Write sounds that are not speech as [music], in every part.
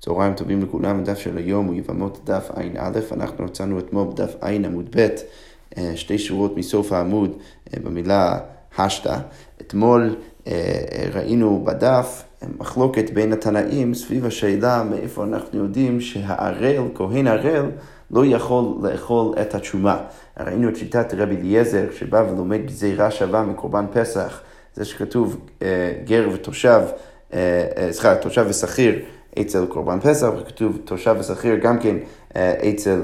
צהריים טובים לכולם, הדף של היום הוא יבמות דף ע"א, אנחנו מצאנו אתמול בדף ע' עמוד ב', אה, שתי שורות מסוף העמוד אה, במילה השתא. אתמול אה, ראינו בדף מחלוקת בין התנאים סביב השאלה מאיפה אנחנו יודעים שהערל, כהן ערל, לא יכול לאכול את התשומה. ראינו את שיטת רבי אליעזר שבא ולומד גזירה שווה מקורבן פסח, זה שכתוב גר ותושב, סליחה, תושב ושכיר. אצל קורבן פסח, וכתוב תושב ושכיר גם כן אה, אצל,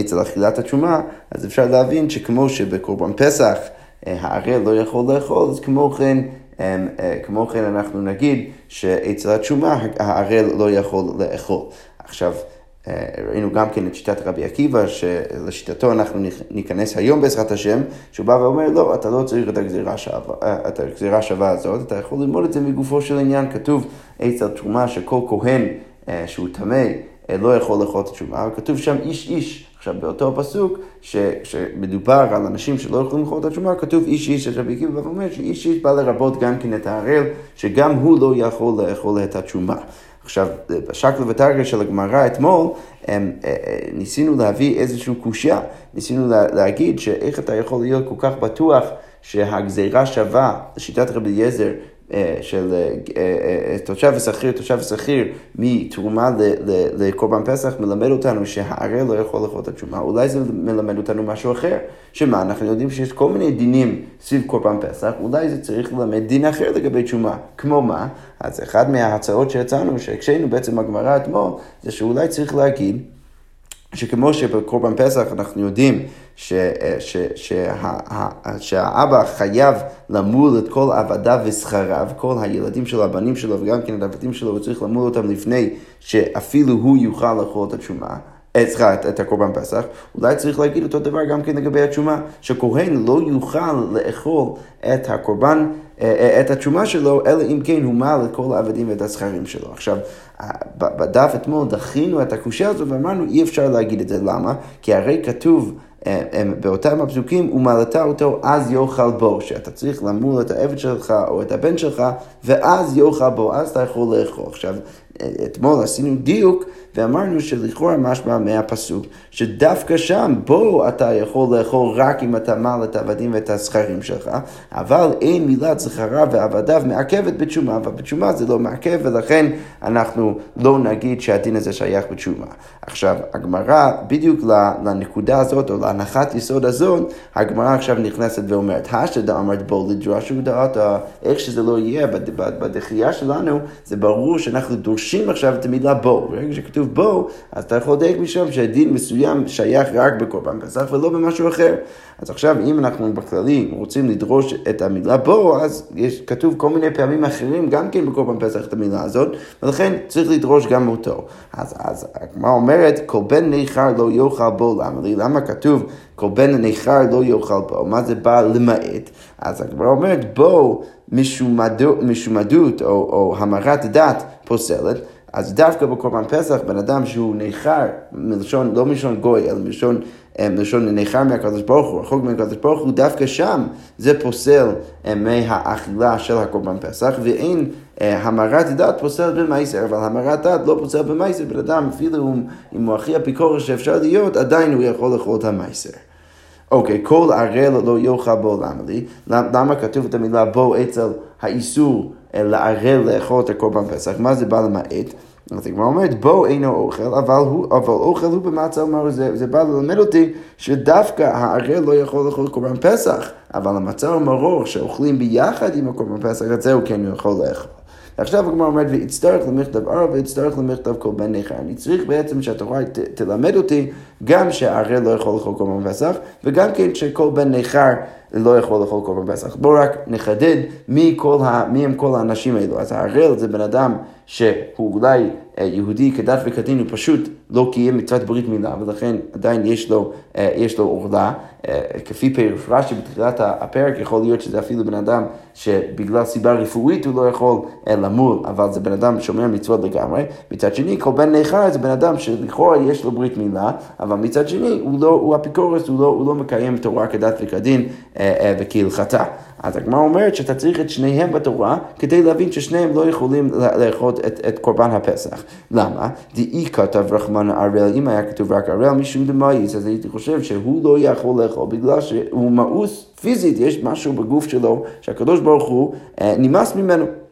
אצל אכילת התשומה, אז אפשר להבין שכמו שבקורבן פסח אה, הערל לא יכול לאכול, אז כמו כן, אה, כמו כן אנחנו נגיד שאצל התשומה הערל לא יכול לאכול. עכשיו, ראינו גם כן את שיטת רבי עקיבא, שלשיטתו אנחנו ניכנס היום בעזרת השם, שהוא בא ואומר, לא, אתה לא צריך את הגזירה, שווה, אה, את הגזירה השווה הזאת, אתה יכול ללמוד את זה מגופו של עניין. כתוב אצל תרומה שכל כהן אה, שהוא טמא לא יכול לאכול את התשומה, וכתוב שם איש איש. עכשיו, באותו פסוק, שמדובר על אנשים שלא יכולים לאכול את התשומה, כתוב איש איש, רבי עקיבא אומר שאיש איש בא לרבות גם כן את הערל, שגם הוא לא יכול לאכול את התשומה. עכשיו, בשקל ותרגל של הגמרא אתמול, אה, אה, ניסינו להביא איזושהי קושייה, ניסינו להגיד שאיך אתה יכול להיות כל כך בטוח שהגזירה שווה, לשיטת רבי אליעזר, של תושב ושכיר, תושב ושכיר, מתרומה לקורבן פסח, מלמד אותנו שהערל לא יכול לאכול את התשומה. אולי זה מלמד אותנו משהו אחר. שמה, אנחנו יודעים שיש כל מיני דינים סביב קורבן פסח, אולי זה צריך ללמד דין אחר לגבי תשומה. כמו מה? אז אחת מההצעות שיצאנו, שהקשינו בעצם בגמרא אתמול, זה שאולי צריך להגיד שכמו שבקורבן פסח אנחנו יודעים ש, ש, שה, שהאבא חייב למול את כל עבדיו ושכריו, כל הילדים שלו, הבנים שלו וגם כן את שלו, הוא צריך למול אותם לפני שאפילו הוא יוכל לאכול את התשומה. סליחה, את, הקורבן פסח, אולי צריך להגיד אותו דבר גם כן לגבי התשומה, שכהן לא יוכל לאכול את הקורבן, אה, אה, את התשומה שלו, אלא אם כן הוא מעל את כל העבדים ואת הזכרים שלו. עכשיו, בדף אתמול דחינו את הקושייה הזו ואמרנו אי אפשר להגיד את זה, למה? כי הרי כתוב אה, באותם הפסוקים, ומלאת אותו אז יאכל בו, שאתה צריך למול את העבד שלך או את הבן שלך, ואז יאכל בו, אז אתה יכול לאכול. עכשיו, אתמול עשינו דיוק ואמרנו שלכאורה משמע מהפסוק שדווקא שם בו אתה יכול לאכול רק אם אתה מל את העבדים ואת הזכרים שלך, אבל אין מילת זכרה ועבדיו מעכבת בתשומה, ובתשומה זה לא מעכב ולכן אנחנו לא נגיד שהדין הזה שייך בתשומה. עכשיו, הגמרא בדיוק לנקודה הזאת או להנחת יסוד הזאת, הגמרא עכשיו נכנסת ואומרת, השדה אמרת בו לדרוש ודעת, איך שזה לא יהיה בדחייה שלנו, זה ברור שאנחנו דורשים עכשיו את המילה בו. ברגע שכתוב בו, אז אתה יכול לדייק משם שהדין מסוים שייך רק בקורבן פסח ולא במשהו אחר. אז עכשיו, אם אנחנו בכללי רוצים לדרוש את המילה בו, אז יש, כתוב כל מיני פעמים אחרים גם כן בקורבן פסח את המילה הזאת, ולכן צריך לדרוש גם אותו. אז, אז הגמרא אומרת, כל בן ניכר לא יאכל בו, למה לי? למה כתוב כל בן ניכר לא יאכל בו? מה זה בא למעט? אז הגמרא אומרת, בו משומדות או, או המרת דת פוסלת. אז דווקא בקורבן פסח, בן אדם שהוא ניכר, מלשון, לא מלשון גוי, אלא מלשון, אה, מלשון ניכר מהקדוש ברוך הוא, רחוק מהקדוש ברוך הוא, דווקא שם זה פוסל אה, מהאכילה של הקורבן פסח, ואין אה, המרת דת פוסל במייסר, אבל המרת דת לא פוסל במייסר, בן אדם אפילו אם הוא הכי אפיקורי שאפשר להיות, עדיין הוא יכול לאכול את המייסר. אוקיי, כל ערל לא יאכל בו, למה לי? למה כתוב את המילה בו אצל האיסור לערל לאכול את הקורבן פסח? מה זה בא למעט? אז הגמרא אומרת, בו אינו אוכל, אבל, הוא, אבל אוכל הוא במצה, אומר, זה, זה בא ללמד אותי שדווקא הערל לא יכול לאכול קורבן פסח, אבל המצה ומרור שאוכלים ביחד עם הקורבן פסח, את זה הוא כן יכול לאכול. ועכשיו הגמרא אומרת, ויצטרך למכתב ערב ויצטרך למכתב כל בן נכר. אני צריך בעצם שהתורה תלמד אותי גם שהערל לא יכול לאכול קורבן פסח, וגם כן שכל בן נכר לא יכול לאכול קורבן פסח. בואו רק נחדד מי, ה, מי הם כל האנשים האלו. אז הערל זה בן אדם שהוא אולי אה, יהודי כדת וכדין, הוא פשוט לא קיים מצוות ברית מילה, ולכן עדיין יש לו, אה, יש לו עורלה. אה, כפי פירוש רש"י בתחילת הפרק, יכול להיות שזה אפילו בן אדם שבגלל סיבה רפואית הוא לא יכול למול, אבל זה בן אדם שומר מצוות לגמרי. מצד שני, כל בן נכר זה בן אדם שלכאורה יש לו ברית מילה, אבל מצד שני, הוא, לא, הוא אפיקורס, הוא לא, הוא לא מקיים תורה כדת וכדין וכהלכתה. אז הגמרא אומרת שאתה צריך את שניהם בתורה כדי להבין ששניהם לא יכולים לאכול את, את קורבן הפסח. למה? דאי כתב רחמן ערל, אם היה כתוב רק ערל משום דמאיס, אז הייתי חושב שהוא לא יכול לאכול בגלל שהוא מאוס פיזית, יש משהו בגוף שלו שהקדוש ברוך הוא אה, נמאס ממנו.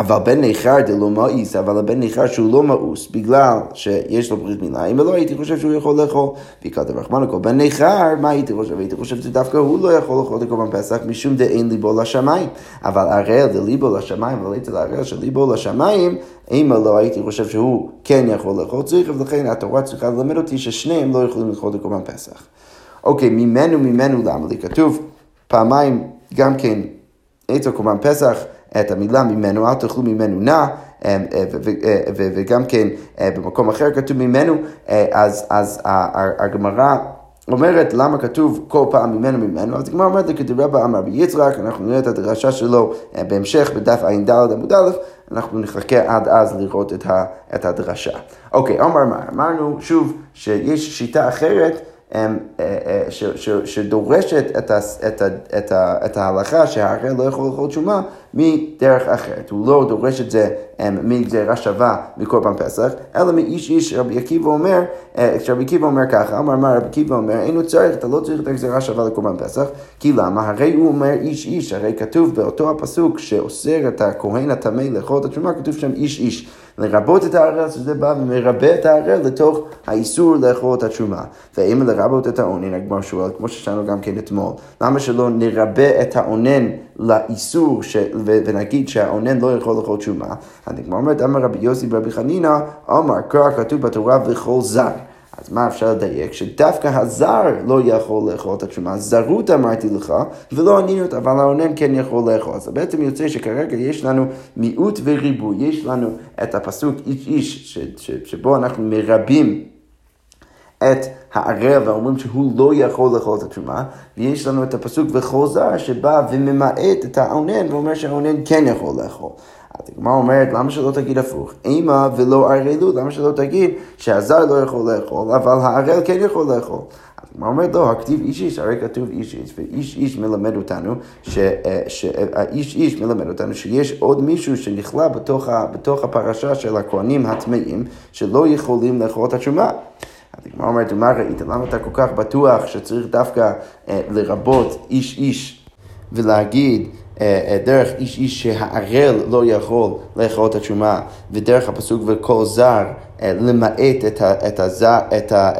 אבל בן ניכר דלא מאיס, אבל הבן ניכר שהוא לא מאוס, בגלל שיש לו ברית מילה, אם לא הייתי חושב שהוא יכול לאכול. ויקרא דרחמן הכל בן ניכר, מה הייתי חושב? הייתי חושב שדווקא הוא לא יכול לאכול את קורבן פסח, משום דאין ליבו לשמיים. אבל הראל דליבו לשמיים, הראל של ליבו לשמיים, אם לא הייתי חושב שהוא כן יכול לאכול צריך, ולכן התורה צריכה ללמד אותי ששניהם לא יכולים לאכול את קורבן פסח. אוקיי, ממנו ממנו למה לי? כתוב פעמיים גם כן אצל קורבן פסח. את המילה ממנו, אל תאכלו ממנו נע, אה, אה, וגם כן אה, במקום אחר כתוב ממנו, אז, אז הגמרא אומרת למה כתוב כל פעם ממנו ממנו, אז הגמרא אומרת לכתוב רבא אמר ביצחק, אנחנו נראה את הדרשה שלו בהמשך בדף ע"ד עמוד א', אנחנו נחכה עד אז לראות את, הדרשה. אוקיי, עומר אמר, אמרנו שוב שיש שיטה אחרת אה, אה, שדורשת את, ההלכה שהערל לא יכול לאכול תשומה מדרך אחרת. הוא לא דורש את זה אה, מגזירה שווה מקורבן פסח, אלא מאיש איש רבי עקיבא אומר, כשרבי עקיבא אומר ככה, אמר מה רבי עקיבא אומר, אין הוא צריך, אתה לא צריך את הגזירה שווה לקורבן פסח, כי למה? הרי הוא אומר איש איש, הרי כתוב באותו הפסוק שאוסר את הכהן הטמא לאכול את התשומה, כתוב שם איש איש. לרבות את הערל, שזה בא ומרבה את הערל לתוך האיסור לאכול את התשומה. ואם לרבות את האונן, הגמר שואל, כמו ששאלנו גם כן אתמול, למה שלא נרבה את האונן לאיסור ש... ונגיד שהאונן לא יכול לאכול תשומה? הגמר אומרת, אמר רבי יוסי ברבי חנינא, אמר, קרא כתוב בתורה וכל זר. אז מה אפשר לדייק? שדווקא הזר לא יכול לאכול את התשומה, זרות אמרתי לך, ולא ענינות, אבל האונן כן יכול לאכול. אז בעצם יוצא שכרגע יש לנו מיעוט וריבוי, יש לנו את הפסוק איש איש, ש, ש, שבו אנחנו מרבים את הערב ואומרים שהוא לא יכול לאכול את התשומה, ויש לנו את הפסוק וכל זר שבא וממעט את האונן ואומר שהאונן כן יכול לאכול. אז הגמרא אומרת, למה שלא תגיד הפוך? אימא ולא ערלו, למה שלא תגיד שהזר לא יכול לאכול, אבל הערל כן יכול לאכול? אז הגמרא אומרת, לא, הכתיב איש איש, הרי כתוב איש איש, ואיש איש מלמד אותנו, שהאיש איש מלמד אותנו שיש עוד מישהו שנכלא בתוך, בתוך הפרשה של הכהנים הטמאים, שלא יכולים לאכול את התשומה. הגמרא אומרת, מה ראית? למה אתה כל כך בטוח שצריך דווקא אה, לרבות איש איש ולהגיד אה, אה, דרך איש איש שהערל לא יכול לאכול את התשומה, ודרך הפסוק וכל זר למעט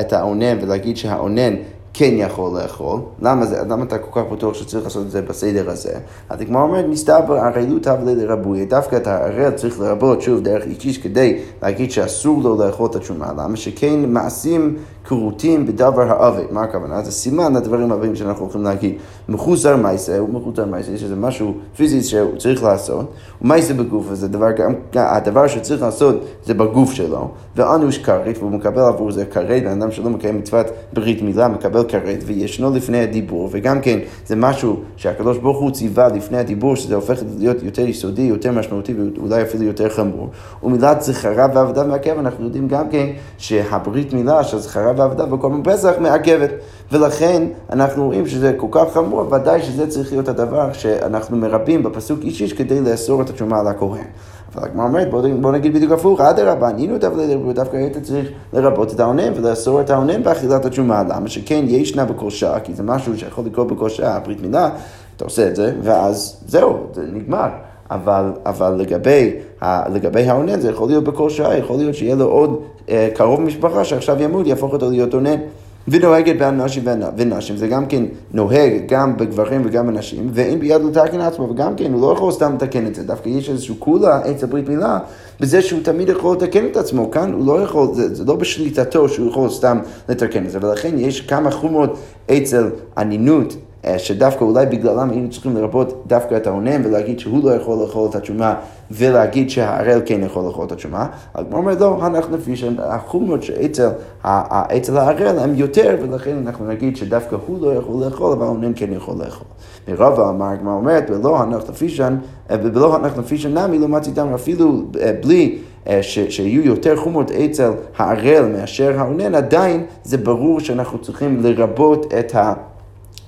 את האונן ולהגיד שהאונן כן יכול לאכול. למה, זה, למה אתה כל כך בטוח שצריך לעשות את זה בסדר הזה? אז הגמרא אומרת, מסתבר ערלות תבלה לרבוי. דווקא את הערל צריך לרבות, שוב, דרך איש כדי להגיד שאסור לו לאכול את התשומה. למה שכן מעשים כרותים בדבר העובד. מה הכוונה? זה סימן לדברים הבאים שאנחנו הולכים להגיד. מחוסר מייסה, הוא מחוסר מייסה, יש איזה משהו פיזי שהוא צריך לעשות, ומייסה בגוף, וזה דבר, הדבר שצריך לעשות זה בגוף שלו, ואנוש כרת, והוא מקבל עבור זה כרת, בן אדם שלא מקיים מצוות ברית מילה, מקבל כרת, וישנו לפני הדיבור, וגם כן זה משהו שהקדוש ברוך הוא ציווה לפני הדיבור, שזה הופך להיות יותר יסודי, יותר משמעותי, ואולי אפילו יותר חמור. ומילת זכרה ועבודה מעכב, אנחנו יודעים גם כן שהברית מילה של זכרה ועבודה בקורבן פסח מעכבת. ולכן אנחנו רואים שזה כל כך חמור, ודאי שזה צריך להיות הדבר שאנחנו מרבים בפסוק איש איש כדי לאסור את התשומה על הכהן. אבל הגמרא אומרת, בוא, בוא נגיד בדיוק הפוך, אדרבה, את אבלי לרבות, דווקא היית צריך לרבות את האונן ולאסור את האונן באכילת התשומה. למה? שכן ישנה בכל שעה, כי זה משהו שיכול לקרות בכל שעה, ברית מילה, אתה עושה את זה, ואז זהו, זה נגמר. אבל, אבל לגבי, לגבי האונן זה יכול להיות בכל שעה, יכול להיות שיהיה לו עוד אה, קרוב משפחה שעכשיו ימות, יהפוך אותו להיות אונן. ונוהגת באנשים ונשים, זה גם כן נוהג גם בגברים וגם בנשים, ואין ביד לתקן עצמו, וגם כן, הוא לא יכול סתם לתקן את זה, דווקא יש איזשהו כולה אצל ברית מילה, בזה שהוא תמיד יכול לתקן את עצמו, כאן הוא לא יכול, זה, זה לא בשליטתו שהוא יכול סתם לתקן את זה, ולכן יש כמה חומות אצל אנינות. אה, שדווקא אולי בגללם היינו צריכים לרבות דווקא את האונן ולהגיד שהוא לא יכול לאכול את התשומה ולהגיד שהערל כן יכול לאכול את התשומה. הוא אומר לא, אנחנו לפי שהחומות שאצל הערל הם יותר ולכן אנחנו נגיד שדווקא הוא לא יכול לאכול אבל האונן כן יכול לאכול. מרבה אמר, הגמרא אומרת, ולא אנחנו פישן, אה, ולא אנחנו פישן נמי לא מצאתם אפילו אה, בלי שיהיו יותר חומות אצל הערל מאשר האונן, עדיין זה ברור שאנחנו צריכים לרבות את ה...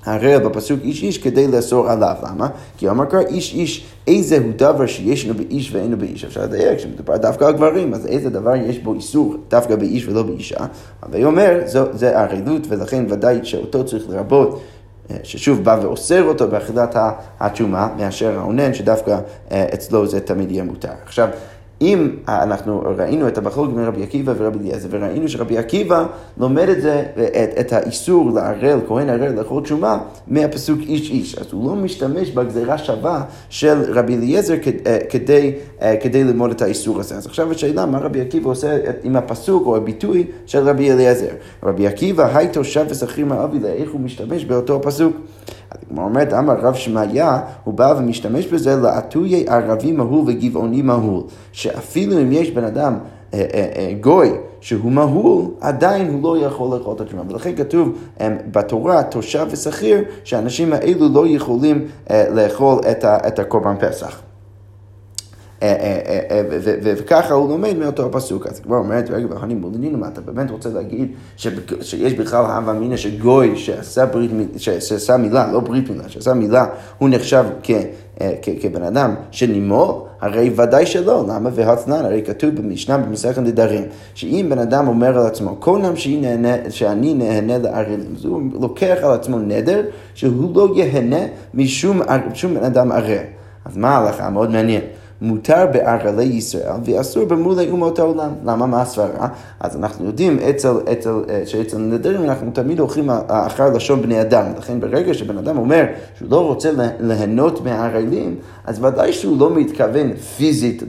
הרע בפסוק איש איש כדי לאסור עליו. למה? כי אמר קרא איש איש איזה הוא דבר שישנו באיש ואינו באיש. אפשר לדייק שמדובר דווקא על גברים, אז איזה דבר יש בו איסור דווקא באיש ולא באישה. אבל היא אומר, זה ערלות ולכן ודאי שאותו צריך לרבות. אה, ששוב בא ואוסר אותו באכילת התשומה, מאשר האונן, שדווקא אה, אצלו זה תמיד יהיה מותר. עכשיו, אם אנחנו ראינו את המחלוקת בין רבי עקיבא ורבי אליעזר, וראינו שרבי עקיבא לומד את זה, את, את האיסור לערל, כהן ערל לאכול תשומה, מהפסוק איש איש. אז הוא לא משתמש בגזירה שווה של רבי אליעזר אה, כדי, אה, כדי ללמוד את האיסור הזה. אז עכשיו השאלה, מה רבי עקיבא עושה עם הפסוק או הביטוי של רבי אליעזר? רבי עקיבא, היי תושב ושכיר מאבי, איך הוא משתמש באותו הפסוק? הגמרא אומרת, אמר רב שמעיה, הוא בא ומשתמש בזה לעטויי ערבי מהול וגבעוני מהול. שאפילו אם יש בן אדם, אה, אה, אה, גוי, שהוא מהול, עדיין הוא לא יכול לאכול את התרומה. ולכן כתוב בתורה, תושב ושכיר, שהאנשים האלו לא יכולים לאכול את הקורבן פסח. וככה הוא לומד מאותו הפסוק. אז כבר אומרת, רגע, ואני מולינים, מה אתה באמת רוצה להגיד שיש בכלל הווה אמינא שגוי שעשה ברית, שעשה מילה, לא ברית מילה, שעשה מילה, הוא נחשב כבן אדם שנימול? הרי ודאי שלא, למה? והצנן, הרי כתוב במשנה במסכת נדרים, שאם בן אדם אומר על עצמו, כל נם שאני נהנה לערלים, אז הוא לוקח על עצמו נדר שהוא לא ייהנה משום בן אדם ערל. אז מה ההלכה? מאוד מעניין. מותר בערלי ישראל ואסור במולי אומות העולם. למה? מה הסברה? אז אנחנו יודעים אצל, אצל, אה, שאצל נדרים אנחנו תמיד הולכים אחר לשון בני אדם. לכן ברגע שבן אדם אומר שהוא לא רוצה ליהנות מהערלים, אז ודאי שהוא לא מתכוון פיזית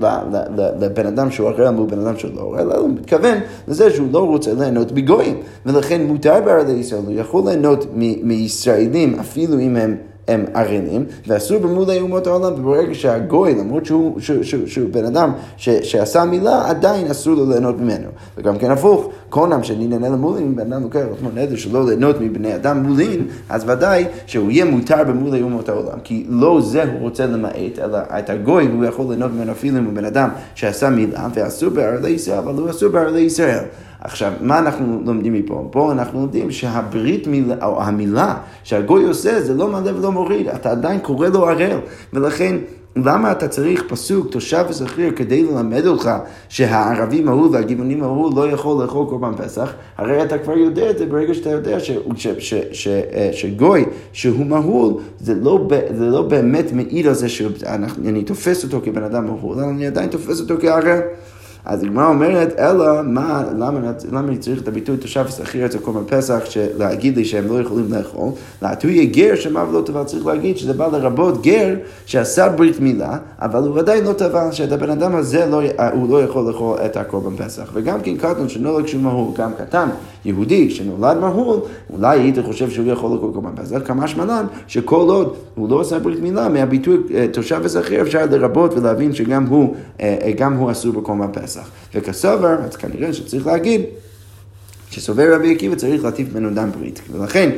לבן אדם שהוא ערל מול בן אדם שהוא לא ערל, אלא הוא מתכוון לזה שהוא לא רוצה ליהנות בגויים. ולכן מותר בערלי ישראל, הוא יכול ליהנות מישראלים אפילו אם הם... הם ערלים, ואסור במולי אומות העולם, וברגע שהגוי, למרות שהוא, שהוא, שהוא, שהוא בן אדם ש, שעשה מילה, עדיין אסור לו ליהנות ממנו. וגם כן הפוך, כל נם שאני נהנה למולין, אם בן אדם לוקח לעצמו נדר שלא ליהנות מבני אדם מולין, אז ודאי שהוא יהיה מותר במולי אומות העולם, כי לא זה הוא רוצה למעט, אלא את הגוי הוא יכול ליהנות ממנו אפילו אם הוא בן אדם שעשה מילה, ואסור בערלי ישראל, אבל הוא אסור בערלי ישראל. עכשיו, מה אנחנו לומדים מפה? פה אנחנו לומדים שהברית מילה, או המילה שהגוי עושה זה לא מעלה ולא מוריד, אתה עדיין קורא לו ערל, ולכן... למה אתה צריך פסוק תושב וזכיר כדי ללמד אותך שהערבי מהול והגבעונים מהול לא יכול לאכול קורבן פסח? הרי אתה כבר יודע את זה ברגע שאתה יודע ש, ש, ש, ש, אה, שגוי שהוא מהול זה לא, זה לא באמת מעיד על זה שאני תופס אותו כבן אדם מהול, אני עדיין תופס אותו כערל. אז הגמרא אומרת, אלא מה, למה, למה אני צריך את הביטוי תושב ושכיר אצל קורבן פסח, להגיד לי שהם לא יכולים לאכול? לעטוי גר שמה ולא טבע, צריך להגיד שזה בא לרבות גר שעשה ברית מילה, אבל הוא עדיין לא טבע, שאת הבן אדם הזה לא, הוא לא יכול לאכול את הקורבן פסח. וגם כן קטן שנולד כשהוא מהול, גם קטן, יהודי שנולד מהול, אולי היית חושב שהוא יכול לאכול קורבן פסח, כמה שמלן, שכל עוד הוא לא עשה ברית מילה, מהביטוי אה, תושב ושכיר אפשר לרבות ולהבין שגם הוא, אה, אה, גם הוא אסור בקורבן פסח. וכסובר, אז כנראה שצריך להגיד שסובר רבי עקיבא צריך להטיף ממנו דם ברית. ולכן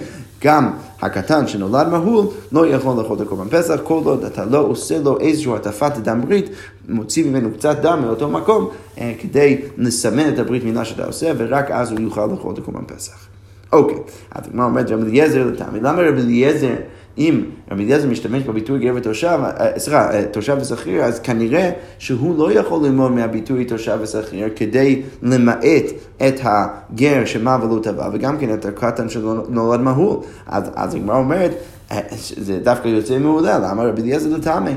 גם הקטן שנולד מהול לא יכול לאכול את הקורבן פסח, כל עוד אתה לא עושה לו איזושהי הטפת דם ברית, מוציא ממנו קצת דם מאותו מקום אה, כדי לסמן את הברית מילה שאתה עושה, ורק אז הוא יוכל לאכול את הקורבן פסח. אוקיי, אז הגמרא אומרת רבי אליעזר לטעמי, למה רבי אליעזר אם רבי אליעזר משתמש בביטוי גר ותושב, אה, סליחה, אה, תושב ושכיר, אז כנראה שהוא לא יכול ללמוד מהביטוי תושב ושכיר כדי למעט את הגר שמה ולא טבע, וגם כן את הקטן שנולד מהול. אז, אז הגמרא אומרת, זה דווקא יוצא מעולה, למה רבי אליעזר לטעמי?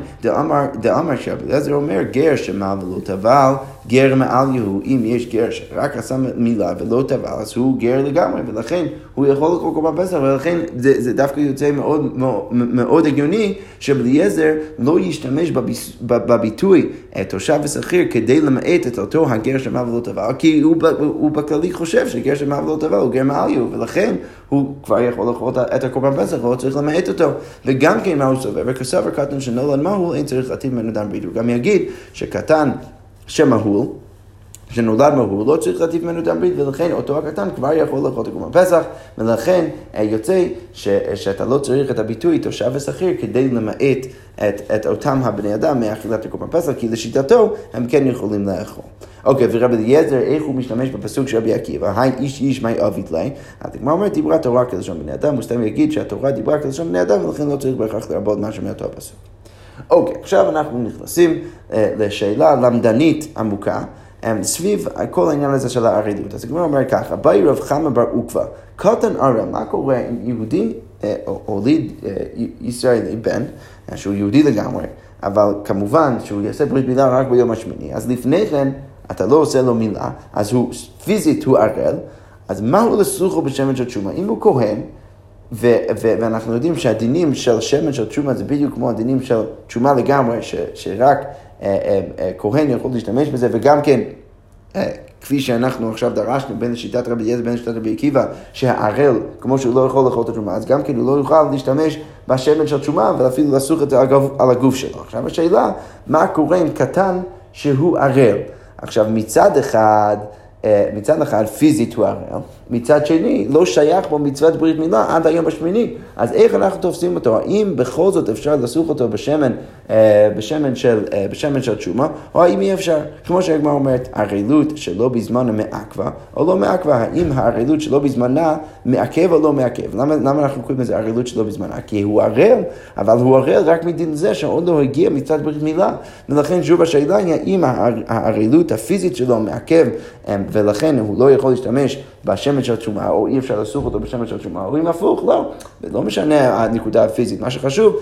דאמר שרבי אליעזר אומר גר שמה ולא טבל, גר מעל יהוא, אם יש גר שרק עשה מילה ולא טבל, אז הוא גר לגמרי, ולכן הוא יכול לקרוא קורבן פסח, ולכן זה, זה דווקא יוצא מאוד, מאוד, הגיוני שרבי אליעזר לא ישתמש בביטוי תושב ושכיר כדי למעט את אותו הגר שמה ולא טבל, כי הוא, הוא, בכללי חושב שגר שמה ולא טבל הוא גר מעל יהוא, ולכן הוא כבר יכול לאכול את הקורבן פסח, ולא צריך למעט אותו. וגם כן מה הוא סובר, וכסבר קטן שנולד מהו, אין צריך להתאים ממנו דם ברית. הוא גם יגיד שקטן שמהול, שנולד מהול, לא צריך להטיף ממנו דם ברית, ולכן אותו הקטן כבר יכול לאכול את הקורבן פסח, ולכן אה, יוצא ש, שאתה לא צריך את הביטוי תושב ושכיר כדי למעט את, את אותם הבני אדם מאכילת הקורבן פסח, כי לשיטתו הם כן יכולים לאכול. אוקיי, ורבי אליעזר, איך הוא משתמש בפסוק של רבי עקיבא, היי איש איש מי אבית לי, אז הגמרא אומרת, דיברה תורה כלשון בני אדם, הוא סתם יגיד שהתורה דיברה כלשון בני אדם, ולכן לא צריך בהכרח לרבות משהו מאותו הפסוק. אוקיי, עכשיו אנחנו נכנסים אה, לשאלה למדנית עמוקה. um, סביב כל העניין הזה של הערידות. אז הגמרא אומר ככה, באי רב חמא בר עוקבא, קטן ערל, מה קורה אם יהודי אה, הוליד אה, ישראלי בן, אה, שהוא יהודי לגמרי, אבל כמובן שהוא יעשה ברית מילה רק ביום השמיני, אז לפני כן אתה לא עושה לו מילה, אז הוא פיזית הוא ערל, אז מה הוא לסוכו בשמן של תשומה? אם הוא כהן, ו- ו- ואנחנו יודעים שהדינים של שמן של תשומה זה בדיוק כמו הדינים של תשומה לגמרי, ש- שרק אה, אה, אה, כהן יכול להשתמש בזה, וגם כן, כפי שאנחנו עכשיו דרשנו בין שיטת רבי אליעזר ובין שיטת רבי עקיבא, שהערל, כמו שהוא לא יכול לאכול את התרומה, אז גם כן הוא לא יוכל להשתמש בשמן של תשומה ואפילו לסוך את זה על הגוף שלו. עכשיו השאלה, מה קורה עם קטן שהוא ערל? עכשיו מצד אחד, מצד אחד פיזית הוא ערל, מצד שני לא שייך בו מצוות ברית מילה עד היום השמיני. אז איך אנחנו תופסים אותו? האם בכל זאת אפשר לסוך אותו בשמן, אה, בשמן, של, אה, בשמן של תשומה, או האם אי אפשר? כמו שהגמרא אומרת, ערלות שלא בזמנה מעכבה או לא מעכבה, האם הערלות שלא בזמנה מעכב או לא מעכב? למה, למה אנחנו קוראים לזה ערלות שלא בזמנה? כי הוא ערל, אבל הוא ערל רק מדין זה שעוד לא הגיע מצוות ברית מילה. ולכן שוב השאלה היא האם הערלות הפיזית שלו מעכב, אה, ולכן הוא לא יכול להשתמש בשמן של תשומה, או אי אפשר לסוך אותו בשמן של תשומה, או אם הפוך, לא. לא משנה הנקודה הפיזית, מה שחשוב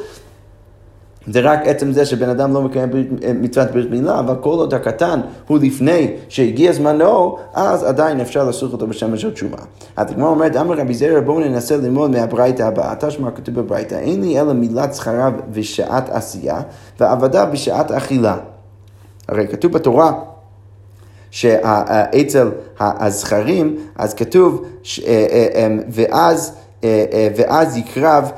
זה רק עצם זה שבן אדם לא מקיים מצוות ברית מילה, אבל כל עוד הקטן הוא לפני שהגיע זמנו, אז עדיין אפשר לסוך אותו בשמן של תשומה. אז הגמרא אומרת, אמר רבי זרע, בואו ננסה ללמוד מהברייתא הבאה. תשמע כתוב בברייתא, אין לי אלא מילת שכרה ושעת עשייה, ועבדה בשעת אכילה. הרי כתוב בתורה שאצל הזכרים, אז כתוב, אה, אה, אה, ואז... ואז יקרב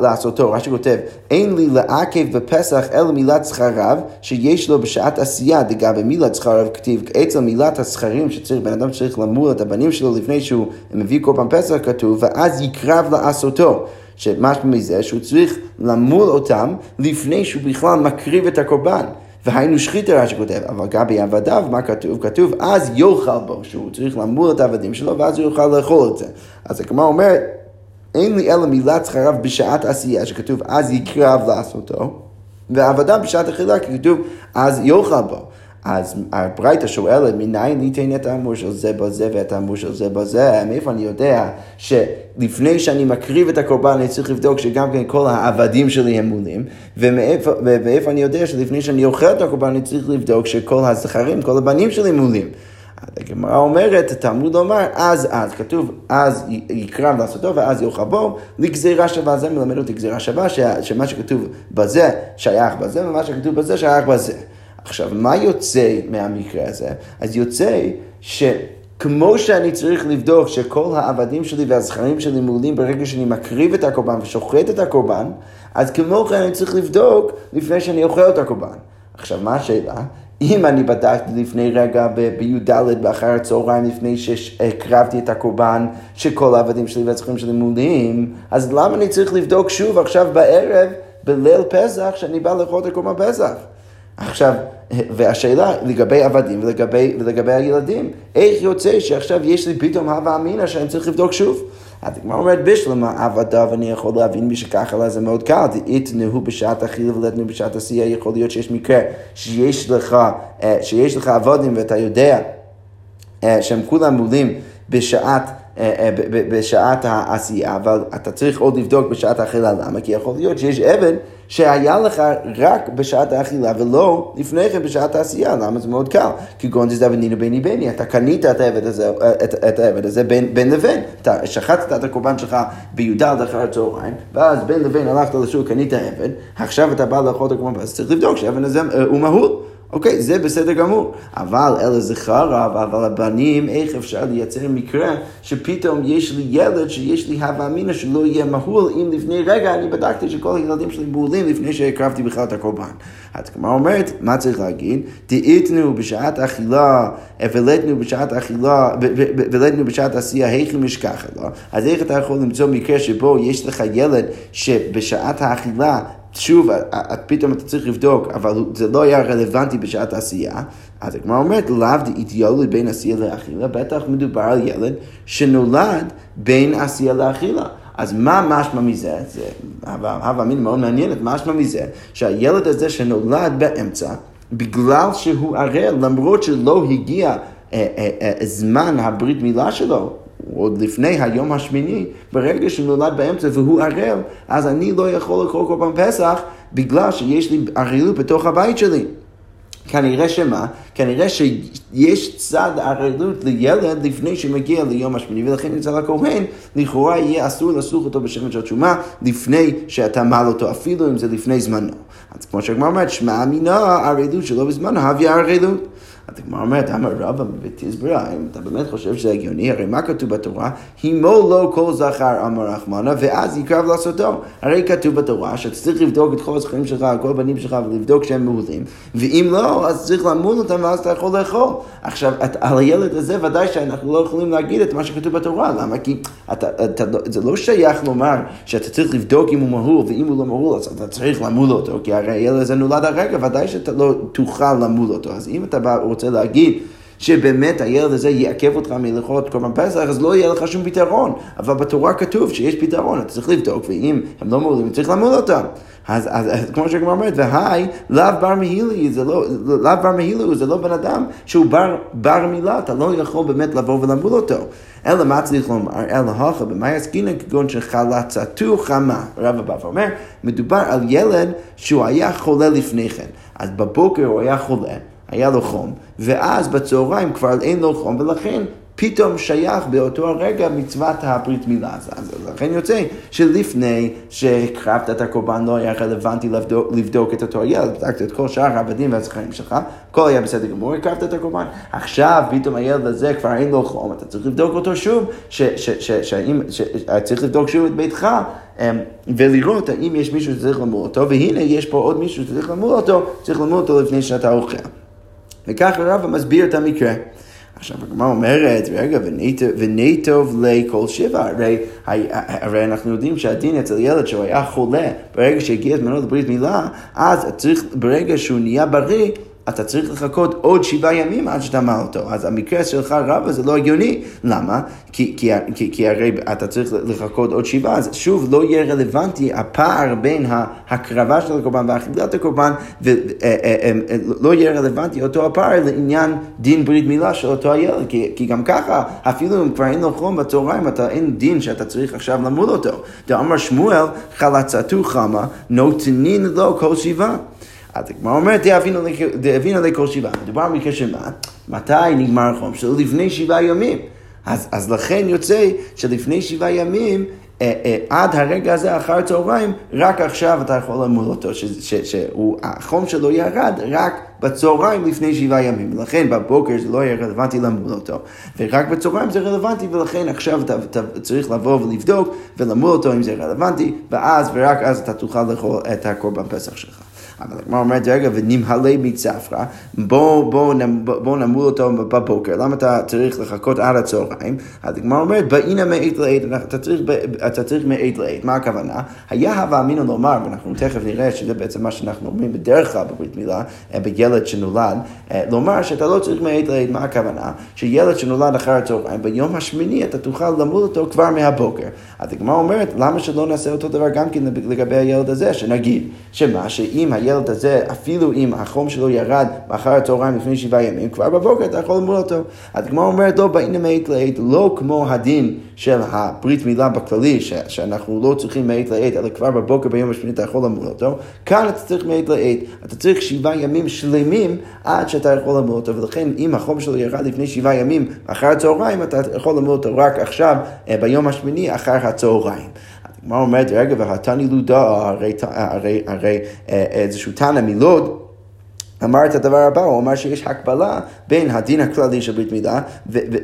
לעשותו. רש"י כותב, אין לי לעכב בפסח אלא מילת שכריו שיש לו בשעת עשייה, דגבי מילת שכריו כתיב, אצל מילת השכרים שצריך, בן אדם צריך למול את הבנים שלו לפני שהוא מביא כל פעם פסח, כתוב, ואז יקרב לעשותו. שמשמע מזה שהוא צריך למול אותם לפני שהוא בכלל מקריב את הקורבן. והיינו שחיתר, רש"י כותב, אבל גבי עבדיו, מה כתוב? כתוב, אז יאכל בו, שהוא צריך למול את העבדים שלו, ואז הוא יוכל לאכול את זה. אז הגמרא אומרת, אין לי אלא מילת שכריו בשעת עשייה, שכתוב, אז יקרב לעשותו, ועבדיו בשעת אכילה, כי כתוב, אז יאכל בו. אז הברייתא שואלת, מניין ניתן את האמור של זה בזה ואת האמור של זה בזה? מאיפה אני יודע שלפני שאני מקריב את הקורבן אני צריך לבדוק שגם כן כל העבדים שלי הם מולים? ומאיפה אני יודע שלפני שאני אוכל את הקורבן אני צריך לבדוק שכל הזכרים, כל הבנים שלי מולים? הגמרא אומרת, תלמוד לומר, אז אז, כתוב, אז יקרב לעשותו ואז יאכל בו, לגזירה שווה, זה מלמד אותי גזירה שווה, שמה שכתוב בזה שייך בזה, ומה שכתוב בזה שייך בזה. עכשיו, מה יוצא מהמקרה הזה? אז יוצא שכמו שאני צריך לבדוק שכל העבדים שלי והזכרים שלי מעולים ברגע שאני מקריב את הקורבן ושוחט את הקורבן, אז כמו כן אני צריך לבדוק לפני שאני אוכל את הקורבן. עכשיו, מה השאלה? אם אני בדקתי לפני רגע בי"ד באחר הצהריים, לפני שהקרבתי את הקורבן, שכל העבדים שלי והזכרים שלי מעולים, אז למה אני צריך לבדוק שוב עכשיו בערב, בליל פסח, שאני בא לאכול את הקורבן פסח? עכשיו, והשאלה לגבי עבדים ולגבי, ולגבי הילדים, איך יוצא שעכשיו יש לי פתאום הווה אמינא שאני צריך לבדוק שוב? אז הגמרא אומרת בשלמה עבדיו, אני יכול להבין מי שככה זה מאוד קל, דאיתנהו בשעת אכילה ולתנו בשעת עשייה, יכול להיות שיש מקרה שיש לך, אה, שיש לך עבדים ואתה יודע אה, שהם כולם מולים בשעת אה, בשעת העשייה, אבל אתה צריך עוד לבדוק בשעת האכילה. למה? כי יכול להיות שיש אבן שהיה לך רק בשעת האכילה ולא לפני כן בשעת העשייה. למה זה מאוד קל? כי גונדס דבנינו ביני ביני, אתה קנית את העבד הזה, את, את העבד הזה בין, בין לבין. אתה שחטת את הקורבן שלך בי"ד אחר הצהריים, ואז בין לבין הלכת לשוק, קנית עבד, עכשיו אתה בא לאכול את הקורבן, אז צריך לבדוק שהעבד הזה אה, הוא מהול. אוקיי, זה בסדר גמור. אבל אלה זכרה, אבל הבנים, איך אפשר לייצר מקרה שפתאום יש לי ילד שיש לי הווה אמינא שלא יהיה מהול, אם לפני רגע אני בדקתי שכל הילדים שלי מהולים לפני שהקרבתי בכלל את הקורבן. אז כמו אומרת, מה צריך להגיד? תאיתנו בשעת אכילה, ולדנו בשעת אכילה, ולדנו בשעת עשייה, היכי משכחה לו. אז איך אתה יכול למצוא מקרה שבו יש לך ילד שבשעת האכילה שוב, את פתאום אתה צריך לבדוק, אבל זה לא היה רלוונטי בשעת העשייה, אז הגמרא אומרת, לאו דאידיאלי בין עשייה לאכילה, בטח מדובר על ילד שנולד בין עשייה לאכילה. אז מה משמע מזה? זה הווה מין מאוד מעניינת, משמע מזה שהילד הזה שנולד באמצע, בגלל שהוא ערל, למרות שלא הגיע אה, אה, אה, זמן הברית מילה שלו, עוד לפני היום השמיני, ברגע שהוא נולד באמצע והוא ערל, אז אני לא יכול לאכול קורבן פסח בגלל שיש לי ערלות בתוך הבית שלי. כנראה שמה? כנראה שיש צד ערלות לילד לפני שמגיע ליום השמיני, ולכן אצל הכהן, לכאורה יהיה אסור לסוך אותו בשמן של תשומה לפני שאתה מעל אותו, אפילו אם זה לפני זמנו. אז כמו שהגמר אומרת, שמע אמינה ערלות שלא בזמנו, הביא ערלות. אז הגמרא אומרת, אמר רבא בתזברה, אם אתה באמת חושב שזה הגיוני, הרי מה כתוב בתורה? הימו לא כל זכר אמר רחמנה, ואז יקרב לעשותו. הרי כתוב בתורה שאתה צריך לבדוק את כל הזכרים שלך, כל הבנים שלך, ולבדוק שהם מעולים, ואם לא, אז צריך למול אותם, ואז אתה יכול לאכול. עכשיו, את, על הילד הזה ודאי שאנחנו לא יכולים להגיד את מה שכתוב בתורה, למה? כי אתה, אתה, זה לא שייך לומר שאתה צריך לבדוק אם הוא מהול, ואם הוא לא מהול, אז אתה צריך למול אותו, כי הרי הילד הזה נולד הרגע, ודאי שאתה לא תוכל למול אותו. אז אם אתה בא... רוצה להגיד שבאמת הילד הזה יעכב אותך מלאכול את קורבן פסח, אז לא יהיה לך שום פתרון. אבל בתורה כתוב שיש פתרון, אתה צריך לבדוק, ואם הם לא מעולים, צריך למול אותם. אז, אז, אז כמו שכבר אומרת, והי, לאו בר מהילי, זה לא, לאו בר מהילי, זה לא בן אדם שהוא בר, בר מילה, אתה לא יכול באמת לבוא ולמול אותו. אלא מה צריך לומר? אלא הכה במאי עסקינן כגון שחלצתו חמה. רב הבא ואומר, מדובר על ילד שהוא היה חולה לפני כן. אז בבוקר הוא היה חולה. היה לו חום, ואז בצהריים כבר אין לו חום, ולכן פתאום שייך באותו הרגע מצוות הברית מילה. אז, לכן יוצא שלפני שהקרבת את הקורבן לא היה רלוונטי לבדוק, לבדוק את אותו ילד, בדקת את כל שאר העבדים והזכרים שלך, הכל היה בסדר גמור, הקרבת את הקורבן. עכשיו פתאום הילד הזה כבר אין לו חום, אתה צריך לבדוק אותו שוב, צריך לבדוק שוב את ביתך. אמ, ולראות האם יש מישהו שצריך למול אותו, והנה יש פה עוד מישהו שצריך למול אותו, צריך למול אותו לפני שאתה אוכל. וככה רבא מסביר את המקרה. עכשיו הגמרא אומרת, רגע, וניטוב לכל שבע, הרי, הרי אנחנו יודעים שהדין אצל ילד שהוא היה חולה, ברגע שהגיע זמנו לברית מילה, אז צריך, ברגע שהוא נהיה בריא, אתה צריך לחכות עוד שבעה ימים עד מל אותו. אז המקרה שלך רבא זה לא הגיוני. למה? כי, כי, כי, כי הרי אתה צריך לחכות עוד שבעה, אז שוב לא יהיה רלוונטי הפער בין ההקרבה של הקורבן ואכילת הקורבן, ולא אה, אה, אה, יהיה רלוונטי אותו הפער לעניין דין ברית מילה של אותו הילד. כי, כי גם ככה, אפילו אם כבר אין לו חום בצהריים, אתה אין דין שאתה צריך עכשיו למול אותו. דאמר שמואל, חלצתו חמה, נותנין לו כל שבעה. אז הגמרא אומרת, דאבינו לכל שבעה. מדובר במקרה של מה? מתי נגמר החום שלו? לפני שבעה ימים. אז, אז לכן יוצא שלפני שבעה ימים, אה, אה, עד הרגע הזה אחר הצהריים, רק עכשיו אתה יכול למול אותו, שהחום שלו ירד רק בצהריים לפני שבעה ימים. ולכן בבוקר זה לא יהיה רלוונטי למול אותו, ורק בצהריים זה רלוונטי, ולכן עכשיו אתה, אתה צריך לבוא ולבדוק ולמול אותו אם זה רלוונטי, ואז ורק אז אתה תוכל לאכול את הקורבן פסח שלך. אבל הגמרא אומרת, רגע, ונמהלי מצפרא, בוא, בוא, בוא, נמול אותו בבוקר, למה אתה צריך לחכות עד הצהריים? הגמרא אומרת, באינה מעת לעת, אתה צריך, מעת לעת, מה הכוונה? היה הווה אמינא לומר, ואנחנו תכף נראה שזה בעצם מה שאנחנו אומרים בדרך כלל בברית מילה, אה, בילד שנולד, אה, לומר שאתה לא צריך מעת לעת, מה הכוונה? שילד שנולד אחר הצהריים, ביום השמיני אתה תוכל למול אותו כבר מהבוקר. אז הגמרא אומרת, למה שלא נעשה אותו דבר גם כן לגבי הילד הזה, שנגיד, שמה, שאם הילד הילד הזה, אפילו אם החום שלו ירד מאחר הצהריים לפני שבעה ימים, כבר בבוקר אתה יכול למול אותו. אז כמו אומרת, לא באינה מעת לעת, לא כמו הדין של הברית מילה בכללי, ש- שאנחנו לא צריכים מעת לעת, אלא כבר בבוקר ביום השמיני אתה יכול למול אותו. כאן אתה צריך מעת לעת, אתה צריך שבעה ימים שלמים עד שאתה יכול למול אותו, ולכן אם החום שלו ירד לפני שבעה ימים אחר הצהריים, אתה יכול למול אותו רק עכשיו, אה, ביום השמיני אחר הצהריים. הגמרא אומרת, רגע, והתני לודה, הרי אה, איזשהו תנא מלוד, אמר את הדבר הבא, הוא אמר שיש הקבלה בין הדין הכללי של ברית מילה